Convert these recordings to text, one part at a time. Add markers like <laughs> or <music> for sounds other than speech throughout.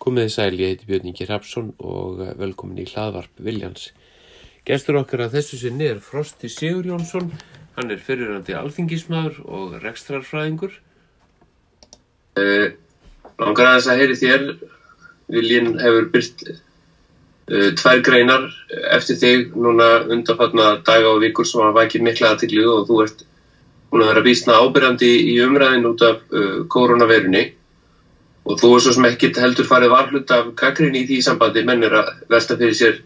Komiði sæl, ég heiti Björn Ingi Rapsson og velkomin í hlaðvarp Viljans. Gestur okkar að þessu sinni er Frosti Sigur Jónsson. Hann er fyrirrandi alþingismæður og rekstrarfræðingur. Uh, langar aðeins að heyri þér, Viljinn hefur byrst uh, tvær greinar eftir þig núna undanfatna daga og vikur sem hafa ekki mikla aðtiklu og þú ert búin að vera býstna ábyrjandi í umræðin út af uh, koronaveirunni og þú er svo sem ekkit heldur farið varhlut af kakrin í því sambandi menn er að velta fyrir sér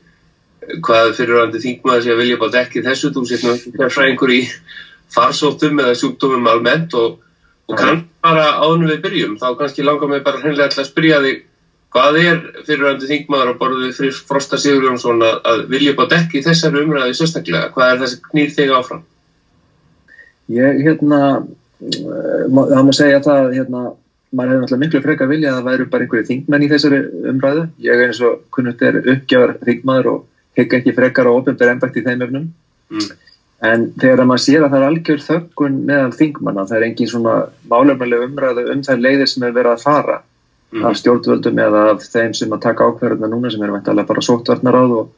hvað fyrirvændi þingmaður sé að vilja bátt ekki þessu, þú sétt nú fræðingur í farsóttum eða sjúkdómum almennt og, og kann bara áðunum við byrjum, þá kannski langar mig bara hreinlega að spyrja þig hvað er fyrirvændi þingmaður á borðu við Frosta Sigur Jónsson að, að vilja bátt ekki þessari umræði sérstaklega, hvað er þessi knýr þig áfram? Ég, hérna, það má segja það, hérna, maður hefði náttúrulega miklu frekar vilja að það væru bara einhverju þingmenn í þessari umræðu. Ég er eins og kunnult er uppgjafar þingmaður og hegg ekki frekar á ofnbjörn ennbækt í þeim öfnum. Mm. En þegar maður sér að það er algjör þöggun meðal þingmanna, það er engin svona málefnileg umræðu um þær leiðir sem er verið að fara mm. af stjórnvöldum eða af þeim sem að taka ákverðuna núna sem eru veintalega bara sóttvarnaráð og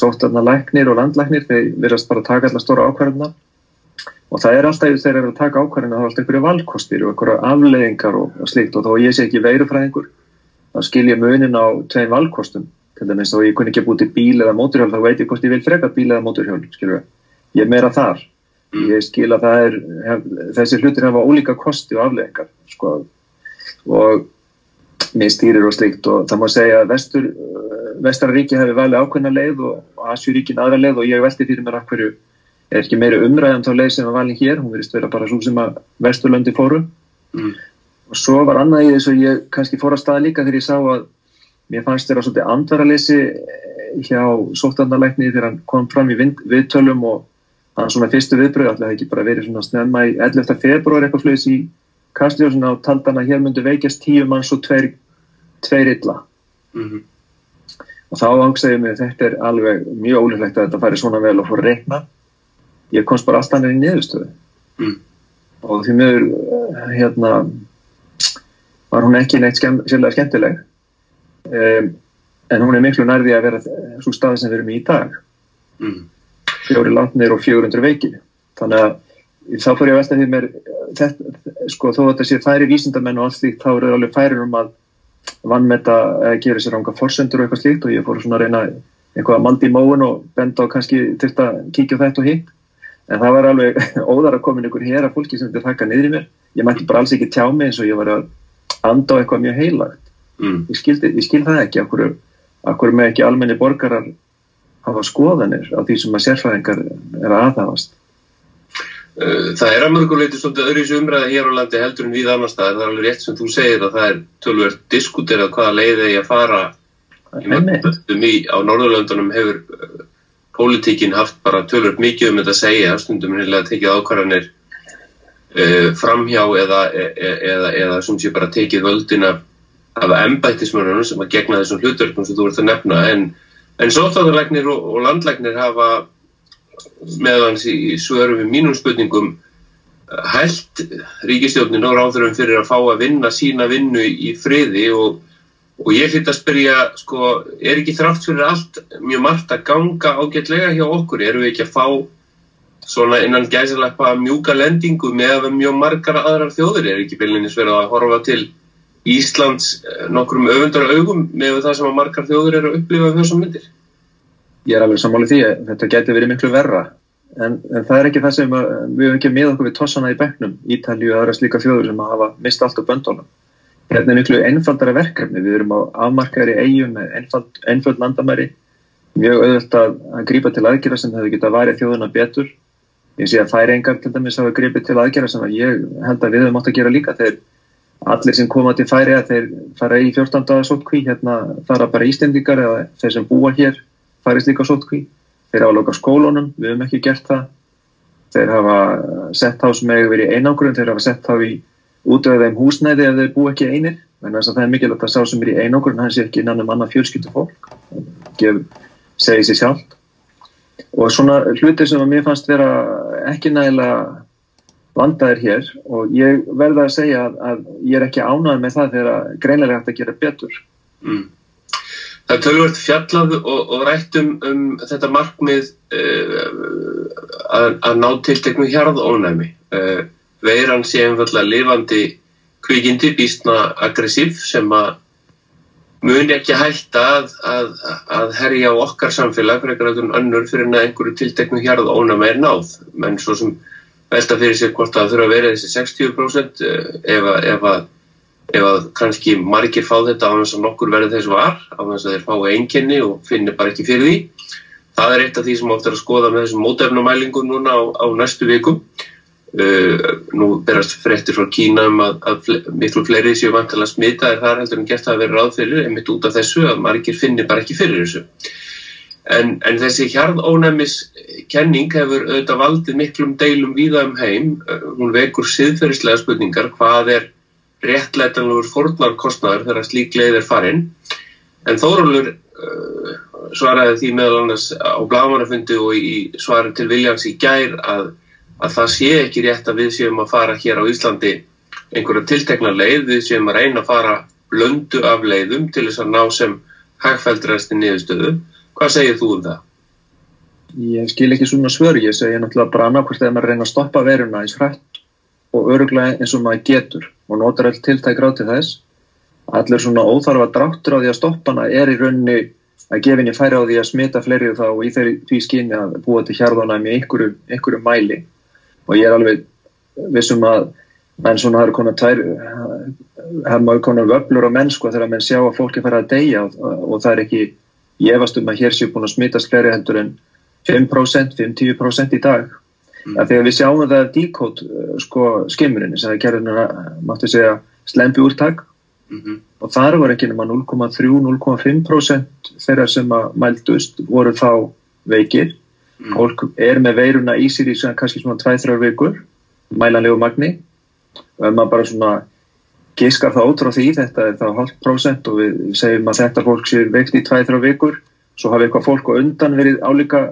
sóttvarnalæknir og landlæknir, þeir verðast bara taka allar stóra ákverðuna og það er alltaf þegar þeir eru að taka ákvarðinu þá er alltaf einhverju valkostir og einhverju afleggingar og, slíkt. Og þá ég sé ekki veirufræðingur þá skil ég munin á tvein valkostum. Til dæmis þá ég kunni ekki búið til bíl eða móturhjálp þá veit ég hvort ég vil freka bíl eða móturhjálp skilur ég er meira þar. Mm. ég skil að það er hef, þessi hlutir hafa ólíka kosti og afleggingar sko. Og mistýrir og slíkt. Og það má segja að vestur vestararíki hefur valið ákveðna leið og Asjuríkin aðra leið og ég veldi fyrir mér af hverju er ekki meiri umræðan þá leið sem var valin hér, hún verist vera bara svo sem að Vesturlöndi fóru mm. og svo var annað í þess að ég kannski fór að staða líka þegar ég sá að mér fannst þeirra svolítið andvaralessi hjá sóttandarleikni þegar hann kom fram í viðtölum og hann svona fyrstu viðbröð, alltaf ekki bara verið svona snemma í 11. februar eitthvað flöðis í Kastljósuna og taldana hér myndi veikjast tíu manns og tveir, tveir illa mm -hmm. og þá ángsæði mig að þetta er alveg mjög ólíklegt að þetta færi svona vel og fór reikna ég komst bara alltaf nefnir í niðurstöðu. Mm. og því miður hérna var hún ekki neitt skemm, sérlega skemmtileg. Um, en hún er miklu nærði að vera svo staði sem við erum í dag. Mm. fjóri landnir og 400 veiki þannig að þá fyrir ég að velta því mér þetta, sko þó að þetta sé færi vísindamenn og allt slíkt þá eru alveg færir um að vannmeta eða gera sér ánga forsendur og eitthvað slíkt. Og ég fór svona að reyna eitthvað að maldi í móun og benda og kannski til að kíkja þetta og hitt en það var alveg <laughs> óðar að koma ykkur hér að fólki sem þetta þakka niður í mér. Ég mætti bara alls ekki tjá mig eins og ég var að anda á eitthvað mjög heilagt. Mm. ég, skildi, ég skil það ekki okkur, með ekki almenni borgarar hafa skoðanir á því sem að sérfæðingar er aðhafast? Uh, Það er að mörguleiti svolítið öðru í umræði hér á landi heldur en við annars það er alveg rétt sem þú segir að það er tölvöld diskuterað hvaða leiði ég að fara. Á Norðurlöndunum hefur pólitíkin haft bara tölvöld mikið um þetta að segja, stundum hérna tekið ákvarðanir uh, framhjá eða, e, e, eða, eða sem sé bara tekið völdin af, embættismörunum sem að gegna þessum hlutverkum sem þú ert að nefna. En, en sótáðarlegnir og, og landlegnir hafa meðans í svörum við mínum spurningum held ríkistjófnin og ráðurum fyrir að fá að vinna sína vinnu í friði og Og ég hlýtt að spyrja, sko, er ekki þrátt fyrir allt mjög margt að ganga ágætlega hjá okkur? Erum við ekki að fá svona innan gæsileppa mjúka lendingu með mjög margar aðrar þjóður? Er ekki byrjinins verið að horfa til Íslands eh, nokkrum öfundara augum með það sem að margar þjóður eru að upplifa þessum myndir? Ég er alveg sammálið því að þetta getur verið miklu verra. En, en það er ekki það sem að, við hefum ekki með okkur við tossana í begnum, Ítalju og aðra slíka þjóður sem að hafa mist allt á böndunum hérna er miklu einfaldara verkefni, við erum á afmarkaðri eigum með einfald, einfald landamæri, mjög auðvöld að, að grípa til aðgjara sem hefur getað værið þjóðuna betur. Ég sé að færingar til dæmis hafa gripið til aðgjara sem að ég held að við höfum átt að gera líka þegar allir sem koma til færi að þeir fara í 14. sótkví, hérna fara bara ístendingar eða þeir sem búa hér farist líka sótkví. Þeir hafa lokað skólunum, við höfum ekki gert það. Þeir hafa sett þá sem hefur verið einangrun, þeir hafa sett þá í útöða þeim húsnæði ef þeir bú ekki einir en þess að það er mikilvægt að sá sem er í einokkur en hann sé ekki innan um annað fjölskyldu fólk segi sér sjálf og svona hlutir sem að mér fannst vera ekki nægilega vandaðir hér og ég verða að segja að, að ég er ekki ánægð með það þegar greinlega hægt að gera betur Mm. Það er tölvört fjallað og, og rætt um, þetta markmið uh, að, að ná tilteknu hjarðónæmi. Uh, veiran sé einfallega lifandi kvikindi, býstna aggressív sem að muni ekki hætta að, að, að herja á okkar samfélag fyrir önnur fyrir að einhverju tilteknu hjarðónæmi er náð. Menn svo sem velta fyrir sig hvort það þurfa að vera þessi 60% ef að, ef að ef að kannski margir fá þetta á þess að nokkur verði þess var á þess að þeir fá einkenni og finnir bara ekki fyrir því það er eitt af því sem er að skoða með þessum mótefnumælingum núna á, á næstu vikum nú berast fréttir frá Kína um að, að miklu fleiri séu vantilega smita er það heldur en gert að vera ráð fyrir einmitt út af þessu að margir finnir bara ekki fyrir þessu. En, en þessi hjarðónæmis kenning hefur auðvitað valdið miklum deilum víða um heim. Hún vekur siðferðislega spurningar. Hvað er réttlætanlegur fórnarkostnaður þegar slík leið er farinn. En Þórólur uh, svaraði því meðal annars á blámanufundi og í svari til Viljans í gær að, að það sé ekki rétt að við séum að fara hér á Íslandi einhverja tiltekna leið, við séum að reyna að fara blöndu af leiðum til þess að ná sem hægfældræsti niðurstöðu. Hvað segir þú um það? Ég skil ekki svona svör, ég segi náttúrulega bara annarkvæmst að maður reyna að stoppa veruna eins hrætt og öruglega eins og maður getur og notar all tiltæk ráð til þess allir svona óþarfa dráttur á því að stoppana er í raunni að gefinni færi á því að smita fleiri þá í því skinni að búa til hjarðanæmi einhverju, einhverju mæli og ég er alveg vissum að menn svona hafa konar tvær hafa maður konar vöblur á mennsku þegar menn sjá að fólki fara að deyja og, og það er ekki ég efast um að hér séu búin að smitast fleiri heldur en 5%, 5-10% í dag Mm. Þegar við sjáum það díkót sko, skimurinn sem það gerður máttu segja slempi úrtak mm -hmm. og þar var ekki nema 0,3-0,5% þeirra sem að mældust voru þá veikir mm. fólk er með veiruna í sér í svona, kannski svona 2-3 vikur mælanlegu magni. Og ef maður bara svona giskar það út frá því þetta er þá halvt prosent og við segjum að þetta fólk sé veikt í 2-3 vikur svo hafi eitthvað fólk og undan verið álíka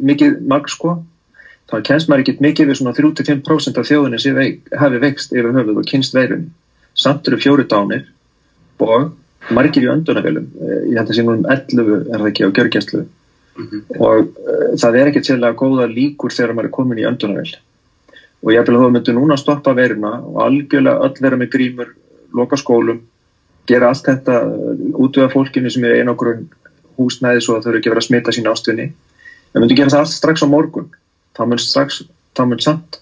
mikið mag sko. Þá kennst maður ekkert mikið við svona 3-5% af þjóðinni sem veik, hafi vext yfir höfuð og kynst veirun samt eru fjóri dánir og margir í öndunafélum eh, ég held að sé nú um 11 er það ekki á gjörgjastlu mm -hmm. og uh, það er ekkert sérlega góða líkur þegar maður er komin í öndunafél og ég vel að þú myndu núna að stoppa veiruna og algjörlega öll vera með grímur loka skólum, gera allt þetta eh, út af fólkinu sem er einn okkur húsnæði svo að þau eru ekki verið að smita sín ástunni það myndu gera það allt strax á morgun þá mun strax, þá mun samt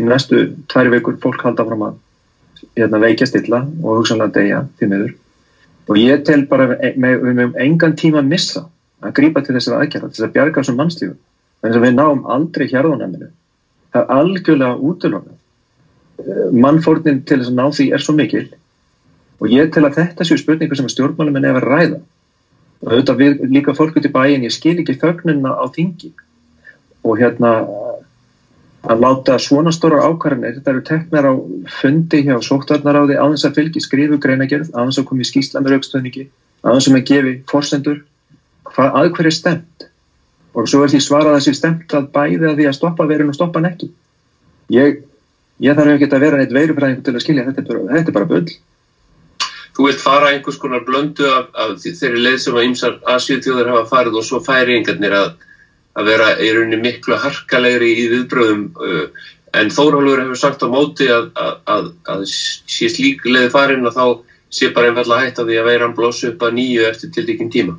í næstu tværi vikur fólk halda fram að hérna, veikja stilla og hugsanlega deyja til miður. Og ég tel bara við meðum engan tíma að missa að grípa til þessari aðgerða, þess að bjarga sem mannslífu þannig að við náum aldrei hérðunæminu það er algjörlega útlöfnað eh, mannfórnin til þess að ná því er svo mikil. Og ég tel að þetta séu spurningu sem stjórnmálum er nefn að ræða. Auðvitað við líka fólk út í bæin ég skil ekki þögnuna á þingi. Og hérna að láta svona stóra ákvarðanir þetta eru teknar á fundi hjá sóttvarnaráði á þess að fylgi skrifu greinagerð þess að komi skýsla með raukstöðningi þess að maður gefi forsendur hvað aðhverju stemt og svo er því svarað þessi stemt að bæði að því að stoppa verun og stoppa nekki ég, ég þarf ekki að vera neitt veirufræðingu til að skilja þetta er þetta er bara bull. Þú vilt fara einhvers konar blöndu af, af þeirri leið sem að ymsar Asjútjóður hafa farið og svo færi einhvernir að að vera í rauninni miklu harkalegri í viðbröðum uh, en Þórólur hefur sagt á móti að, að, að, að sé slík leði farin og þá sé bara einfallega hægt að því að veiran blósi upp að nýju eftir til dækinn tíma.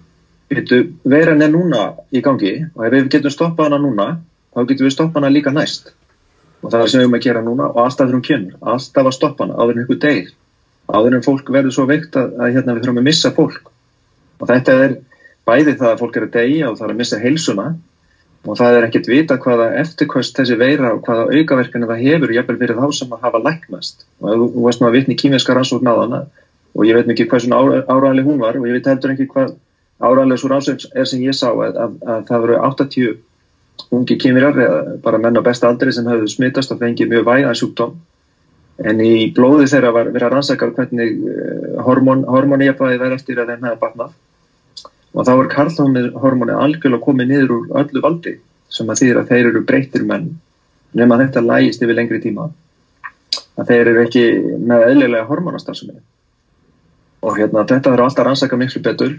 Veitu, veiran er núna í gangi og ef við getum stoppað hana núna þá getum við stoppað hana líka næst. Og það er sem við erum að gera núna og alltaf þurfum kynur, alltaf að stoppa hana áður en einhver degir, áður en fólk verður svo veikt að hérna, við þurfum að missa fólk. Og þetta er bæði það að fólk er að degja og það er að missa heilsuna og það er ekkert vita hvaða eftirkvöst þessi veira og hvaða aukaverkana það hefur jafnvel fyrir þá sem að hafa læknast. Og þú veist maður vitni kýminska rannsókn á hana og ég veit mikið hvað svona áræðileg hún var og ég veit heldur ekki hvað áræðileg svo rannsókn er sem ég sá að, að, að það voru 80 ungi eða bara menn á besta aldri sem hafðu smittast og fengið mjög væða sjúkdóm. En í blóði þeirra var verið að rannsaka hvernig eh, hormón, hormóni jafnvægi verið eftir að þeim hefði batnað og þá er karlhormóni algjörlega komið niður úr öllu valdi sem að þýðir að þeir eru breytir menn nema þetta lægist yfir lengri tíma. Að þeir eru ekki með eðlilega hormónastarfsemi. Og hérna þetta verður alltaf rannsaka miklu betur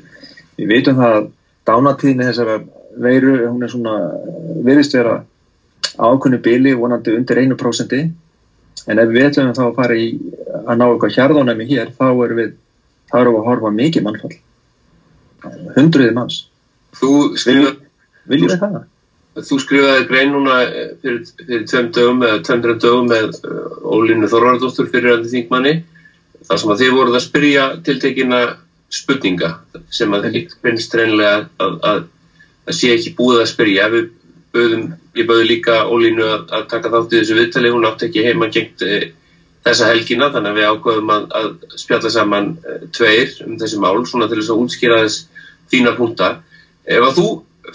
við veitum það að dánatíðinni þessara veiru, hún er svona virðist vera ákunni bíli vonandi undir 1% en ef við ætlum þá að fara í að ná eitthvað hjarðónæmi hér þá erum við, þá erum við að horfa mikið mannfall. Hundruði manns. Þú skrifaði, viljum við það? þú skrifaði grein núna eh, fyrir, fyrir tveim dögum eða tveimdra dögum með uh, Ólínu Þorvardóttur fyrir að þingmanni þar sem að þið voruð að spyrja tiltekina spurninga sem að finnst reynilega að, að, að sé ekki búið að spyrja við böðum, ég böði líka Ólínu að, að taka þátt í þessu viðtali hún átti ekki heima gengt e, þessa helgina þannig að við ákveðum að, að spjalla saman e, tveir um þessi mál svona til þess að útskýra þess þína punta ef að þú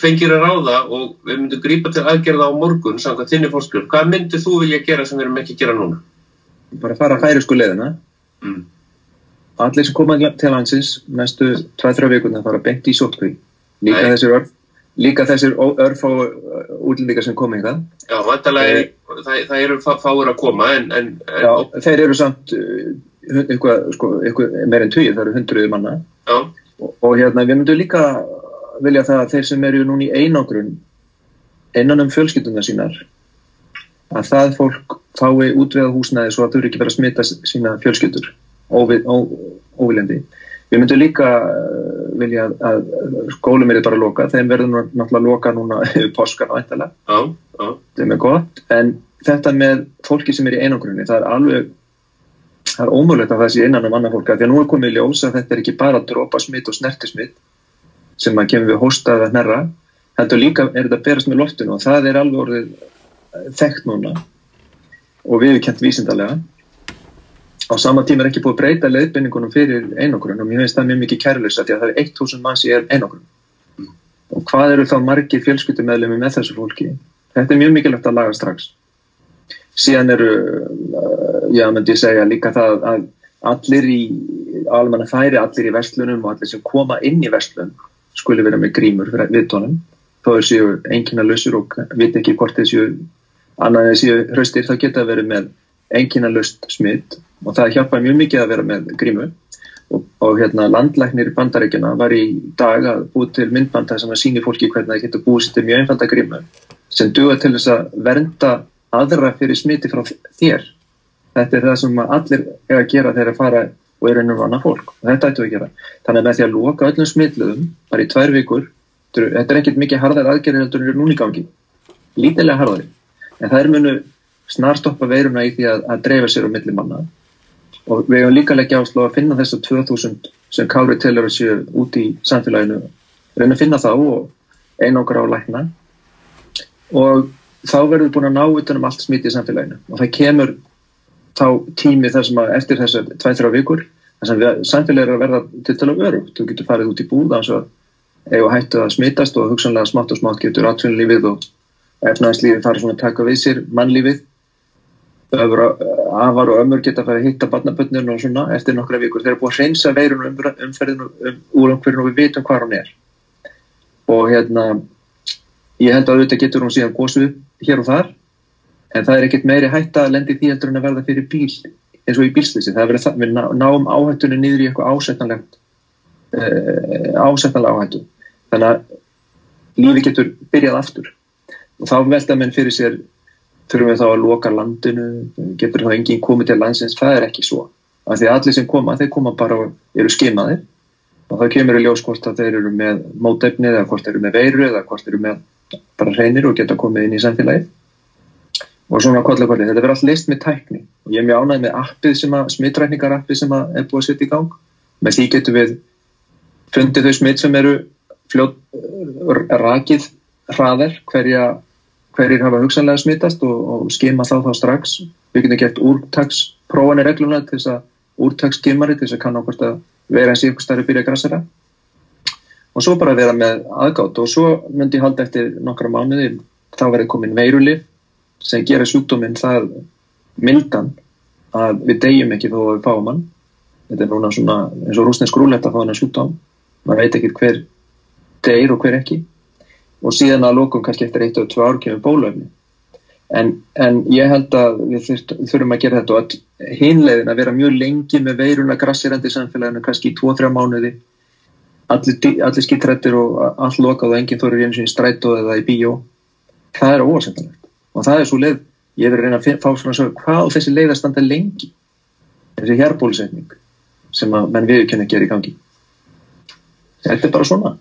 fengir að ráða og við myndum grípa til aðgerða á morgun samkvæmt þinni fórskjöld, hvað myndir þú vilja gera sem við erum ekki að gera núna? bara fara að færi sko leiðina Mm. Allir sem koma til landsins næstu 2-3 vikuna fara beint í sótkví. Líka Nei. þessir örf líka þessir örf og útlendingar sem koma hingað. Já, vantarlega er, það, það eru fá- fáir að koma en, en, en Já, þeir eru samt eitthvað, sko, eitthvað meir en tugir, það eru hundruði manna. Og, og hérna við myndum líka vilja það að þeir sem eru núna í einangrun innan um fjölskylduna sínar að það fólk fái útveða húsnæði svo að þau eru ekki verið að smita sína fjölskyldur óviljandi. Við myndum líka uh, vilja að, að skólum er bara að loka, þeim verður náttúrulega að loka núna <laughs> yfir páskan og ættalega, já, já, þetta er gott, en þetta með fólki sem er í einangrunni, það er alveg það er ómögulegt að það sé innan um annar fólk, af því að nú er komið í ljós að þetta er ekki bara dropa smitt og snertismitt sem að kemur við hósta eða hnerra, heldur líka er þetta að berast með loftinu og það er alveg orðið eh, þekkt núna og við erum kent vísindarlega á sama tíma er ekki búið að breyta leiðbendingunum fyrir einogrun og mér finnst það mjög mikið kærlösa því að það er 1000 manns í einogrun og hvað eru þá margir fjölskyldumæðlemi með þessu fólki? Þetta er mjög mikilvægt að laga strax. Síðan eru uh, já, myndi ég segja líka það að allir í almanna færi, allir í vestlunum og allir sem koma inn í vestlun skuli vera með grímur fyrir viðtónum þó er séu einkina lausur og veit ekki hvort þessu annað en séu hraustir þá geta verið með einkina laust smitt og það hjálpa mjög mikið að vera með grímu. Og, og hérna landlæknir bandarækjana var í dag að búið til myndbanda sem að síni fólki hvernig það getur búið til mjög einfalda grímu sem duga til þess að vernda aðra fyrir smiti frá þér. Þetta er það sem allir er að gera þegar að fara og er ennum annað fólk. Og þetta ættu að gera. Þannig að með því að loka öllum smitluðum bara í tvær vikur þetta er ekkert mikið harðar aðgerðir en er núni í gangi. Lítilega harðari. En það er munu snarstoppa veiruna í því að, að dreifa sér á milli manna. Og við hefum líka leggja áslá að finna þessu 2000 sem Kári telur að séu út í samfélaginu. Reyna að finna þá og einangra á lækna. Og þá verður við búin að ná utanum allt smiti í samfélaginu. Og það kemur þá tími þar sem að eftir þessar 2-3 vikur þar sem við, samfélagið er að verða til að örugt þú getur farið út í búð þannig að eiga hættu að smitast og hugsanlega smátt og smátt getur atvinnulífið og efnæðslífið farið svona að taka við sér mannlífið öfur, afar og ömur geta farið að hitta barnaböndinu og svona eftir nokkra vikur. Þeir eru búin að hreinsa veirun um, umferðinu um, úr umhverfinu og við vitum hvað hún er. Og hérna ég held að auðvitað getur hún síðan góðsum hér og þar en það er ekkert meiri hætta að lendi því heldur en að verða fyrir bíl eins og í bílslýsi það er verið það, við ná, náum áhættunni niður í eitthvað ásettanlegt uh, ásettanlega áhættu. Þannig að lífi getur byrjað aftur. Og þá velta menn fyrir sér þurfum við þá að loka landinu? Getur þá enginn komið til landsins? Það er ekki svo, af því að allir sem koma þeir koma bara og eru skimaðir. Og þá kemur í ljós hvort að þeir eru með mótefni eða hvort þeir eru með veiru eða hvort þeir eru með bara hreinir og geta komið inn í samfélagið. Og svona kollakolli, þetta verður allt list með tækni. Og ég er mjög ánægð með appið sem að smittrækningar appið sem að er búið að setja í gang. Með því getum við fundið þau smitt sem eru fljótt rakið hraðar hverja hverjir hafa hugsanlega smittast og, og skima þá þá strax. Við getum gert úrtagsprófanir regluna til þess að úrtagskimari til þess að kanna hvort að vera eins í ykkur starfi byrja grassara og svo bara vera með aðgátt og svo myndi ég halda eftir nokkra mánuði þá verði komin veirulif sem gera sjúkdóminn það mildan að við deyjum ekki þó að við fáum hann. Þetta er núna svona eins og rúsnesk rúletta að fá hann að sjúkdóm. Maður veit ekki hver deyr og hver ekki og síðan að lókum kannski eftir eitt og tvö ár kemur bólöfni en, en ég held að við þurfum að gera þetta og að hinlegin að vera mjög lengi með veiruna grassirandi samfélaginu, kannski í 2-3 mánuði. Allir, allir skýttrættir og allt lokað og enginn þóru eins og í strætó eða í bíó. Það er óvarsendanlegt og það er svo leið, ég verður reyna að fá svona svo hvað á þessi leið að standa lengi? Þessi hérbólusetning sem að menn viðkynna að gera í gangi. Þetta er bara svona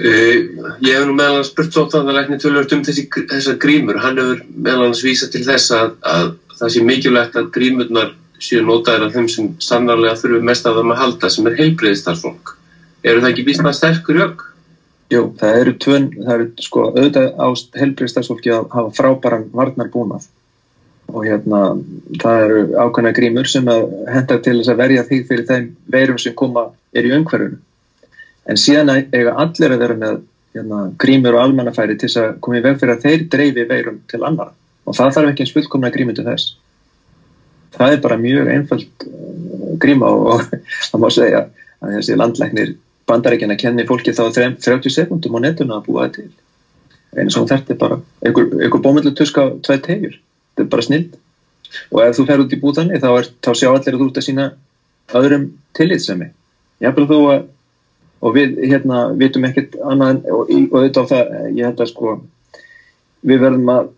ég hef nú meðal hans spurt sóttanarleikni tölvört um þessi, þessar grímur. Hann hefur meðal hans vísað til þess að, að það sé mikilvægt að grímurnar séu notaðir af þeim sem sannarlega þurfu mest af þeim að halda sem er heilbreyðistarfólk eru það ekki vísnað sterkur jökk? Jú, það eru tvön, það eru sko auðvitað ást heilbreyðistarfólki að hafa frábæran varnar búnað og hérna það eru ákveðna grímur sem að henda til þess að verja því fyrir þeim veirum sem koma er í umhverjunu en síðan eiga allir að vera með hérna, grímur og almannafæri til þess að koma í veg fyrir að þeir dreifi veirum til annar og það þarf ekki eins fullkomna grími til þess. Það er bara mjög einföld uh, gríma og, <laughs> það má segja að þessi landlæknir bandarækina kenni fólki þá 30 sekundum á netuna að búa það til. Eins og þetta er bara einhver, einhver bómöldu tuska tveið tegjur þetta er bara snild. Og ef þú fer út í búðanni þá, er, þá sjá allir að þú ert að sína öðrum tillitsemi jáfnveg þó að og við hérna vitum ekkert annað og, og auðvitað á það, ég held að sko við verðum að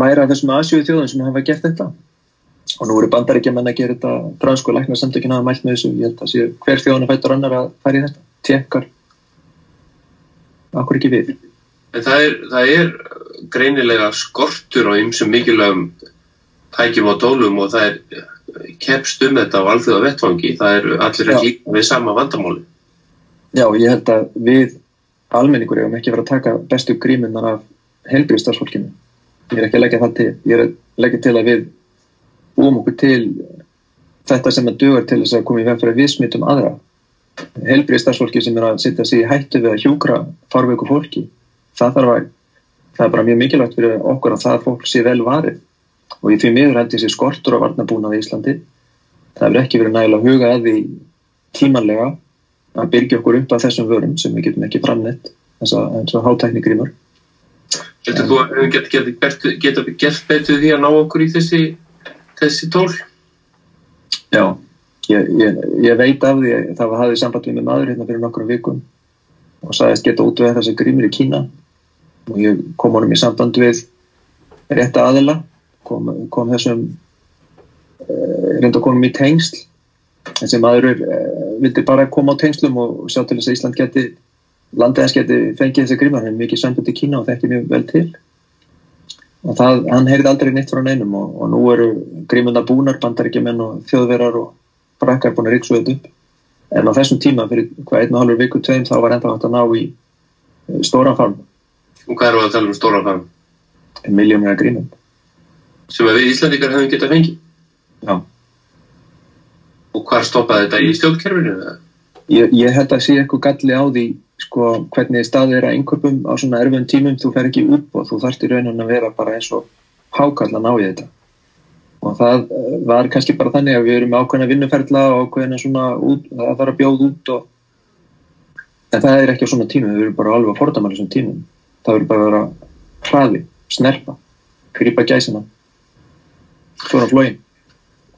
læra þessum aðsjöðu þjóðum sem hafa gert þetta. Og nú eru bandaríkja menn að gera þetta fransku lækna samtökina að mælt með þessu. Ég held að sé hver þjóðan fæta annar að færi þetta? Tjekkar akkur ekki við? En það er, það er greinilega skortur á ymsum mikilvægum tækjum á dólum og það er kepst um þetta á alþjóða vettvangi það er allir að líka við sama vandamáli Já, ég held að við almenningur erum ekki verið að taka bestu gríminnar af helbriðstarfsfólkinu. Ég er ekki að leggja það til. Ég er að leggja til að við búum okkur til þetta sem að dugar til þess að koma í veg fyrir að við smittum aðra. Helbriðstarfsfólki sem er að sitta sig í hættu við að hjúkra farveiku fólki. Það, að, það er bara mjög mikilvægt fyrir okkur að það fólk sé vel varið. Og í því miður held ég sé skortur á varnabúnað í Íslandi. Það hefur ekki verið nægilega huga að því tímanlega að byrja okkur upp af þessum vörum sem við getum ekki framnett eins og hátækni grímur Getur þú að við getum geta gert betur því að ná okkur í þessi þessi tól? Já ég, ég, ég veit af því að það hafði samband við með maður hérna fyrir nokkrum vikum og sagðist geta út við þessi grímur í Kína. Og ég kom honum í samband við rétta aðila kom, kom þessum eh, reynda konum í tengsl. Þessi maður uh, vildi bara koma á tengslum og sjá til þess að Ísland geti landið þess geti fengið þessi grímar hann er mikið sambund í Kína og þekkir mjög vel til. Og það, hann heyrði aldrei neitt frá neinum og, og nú eru grímundar búnar, bandaríkjumenn og þjóðverar og brakkar búin að ríksu þetta upp. En á þessum tíma fyrir hvað einn og halvur viku tveim þá var enda hægt að ná í uh, stóran farm. Og hvað eru að tala um stóran farm? Miljónir að grímum Sem að við Íslandikar hefum getað fengið? Já Og hvað stoppaði þetta í stjórnkerfinu? Ég, ég held að sé eitthvað galli á því sko, hvernig staðið er að einhverjum á svona erfum tímum, þú fer ekki upp og þú þarfst í raunin að vera bara eins og hákallan á í þetta. Og það eh, var kannski bara þannig að við erum ákveðin að vinnuferðla og ákveðin að svona út, það þarf að bjóð út og en það er ekki á svona tímum, við erum bara alveg að fordama þessum tímum, það verður bara að vera hraði, snerpa krypa gæsina. Svona flóin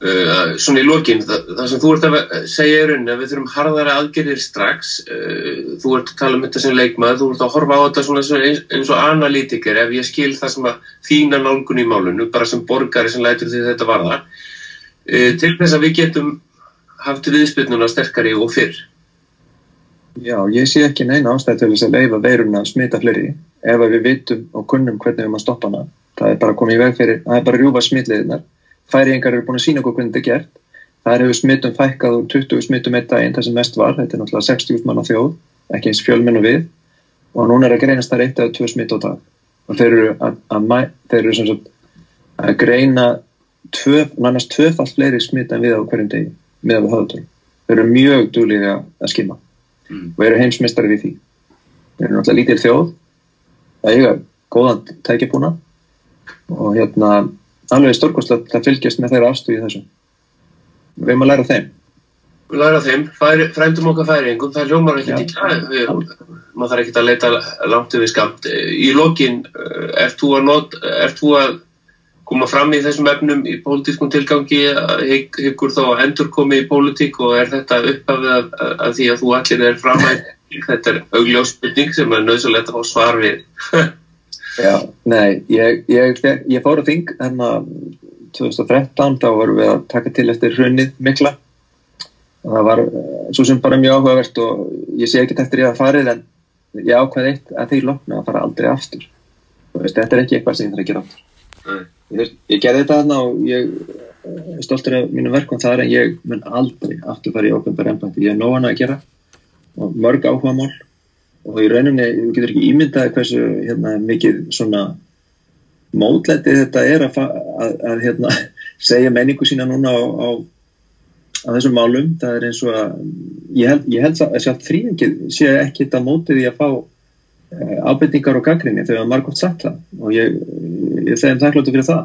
Uh, svona í lokin, það, það sem þú ert að segja er unni að við þurfum harðara aðgerðir strax, uh, þú ert að tala um þetta sem leikmaður, þú ert að horfa á þetta eins, eins og analítiker ef ég skil það sem að þína nálgun í málunum bara sem borgari sem lætur því þetta varða. Uh, til þess að við getum haft viðspilnuna sterkari og fyrr. Já, ég sé ekki neina ástæði til þess að leifa veiruna að smita fleiri ef við vitum og kunnum hvernig við maður stoppa hana. Það er bara að koma í veg fyrir, það er bara að rjúfa smitliðinar færiðingar eru búin að sína okkur hvernig þetta er gert. Það hefur smittum fækkað úr 20 smittum eitt daginn það sem mest var, þetta er náttúrulega 60 mann á þjóð, ekki eins fjölmennu við. Og núna er að greinast það eitt eða tvö smitt á dag. Og þeir eru að, að, þeir eru sem sagt að greina tvö, nánast tvöfall fleiri smitt en við á hverjum degi með að við höfðum þeir eru mjög dúlega að skima. Mm. og eru heimsmeistari við því. Þeir eru náttúrulega lítil þjóð. Það eiga góðan tækjabúna og hérna alveg stórkostlegt að fylgjast með þeirra afstöði þessu. Við erum að læra þeim. Við læra þeim, Færi, frændum okkar færingum það hljómar ekki til maður þarf ekki að leita langt yfir skamt í lokin, ert þú að, not, ert þú að koma fram í þessum efnum í pólitískum tilgangi? Hyggur þá endur komið í pólitík og er þetta uppafið að, að, að því að þú allir er framætt <laughs> þetta er augljósspurning sem er nöðsulegt að fá svar við <laughs> Já, nei, ég, ég, ég fór að þing enna 2013 þá vorum við að taka til eftir hrunnið mikla. Og það var svo sem bara mjög áhugavert og ég sé ekki eftir ég að farið en ég ákveði eitt að því lokna að fara aldrei aftur. Veist, þetta er ekki eitthvað sem ég þarf að gera aftur. Ég, ég gerði þetta þarna og ég er stoltur af mínu verkum þar en ég mun aldrei aftur fara í ofnbæri ennbætti, ég er nógan að gera og mörg áhuga mál og í rauninni, þú getur ekki ímyndaði hversu hérna, mikið svona mótlætið þetta er að, að, að hérna, <laughs> segja menningu sína núna á, á, á þessum málum. Það er eins og að ég held, ég held að sjálf þrýingið sé ekki þetta mótið í að fá eh, ábyrningar og gaggrinni þegar margótt sagt það og ég, ég þegar þakkláttu fyrir það.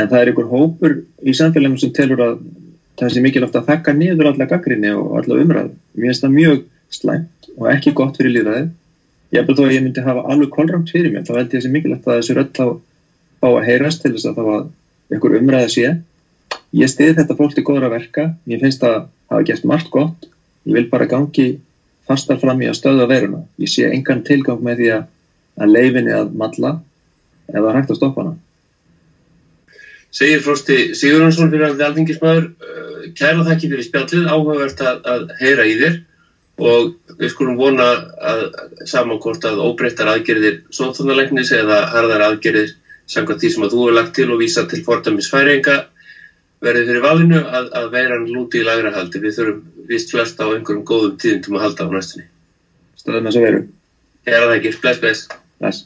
En það er einhver hópur í samfélagum sem telur að það sé mikilvægt að þakka niður alla gaggrinni og alla umræð mér finnst það mjög slæmt og ekki gott fyrir líðræði ég hef bara þó að ég myndi hafa alveg kolrangt fyrir mér þá held ég þessi mikilvægt að þessu rödd þá fá að heyrast til þess að þá að einhver umræði sé. Ég stiði þetta fólk til góðra verka. Ég finnst að hafa gert margt gott. Ég vil bara gangi fastar fram í að stöða veruna ég sé engan tilgang með því að, að leifinni að matla eða hægt að stoppa hana. Segir Frosti Sigurðansson fyrir að alþingismæður kæra þakki fyrir spjallið. Áhugavert að, að heyra í þér og við skulum vona að samankort að óbreyttar aðgerðir sóþónalegnis eða harðar aðgerðir samkvæmt því sem að þú hefur lagt til og vísa til fordamisfæringa verði fyrir valinu að, að veiran lúti í lagra haldi. Við þurfum vist flest á einhverjum góðum tíðum til að halda á næstunni. Stöðum þess að veru. Hér að það ekki. Bless, bless. Bless.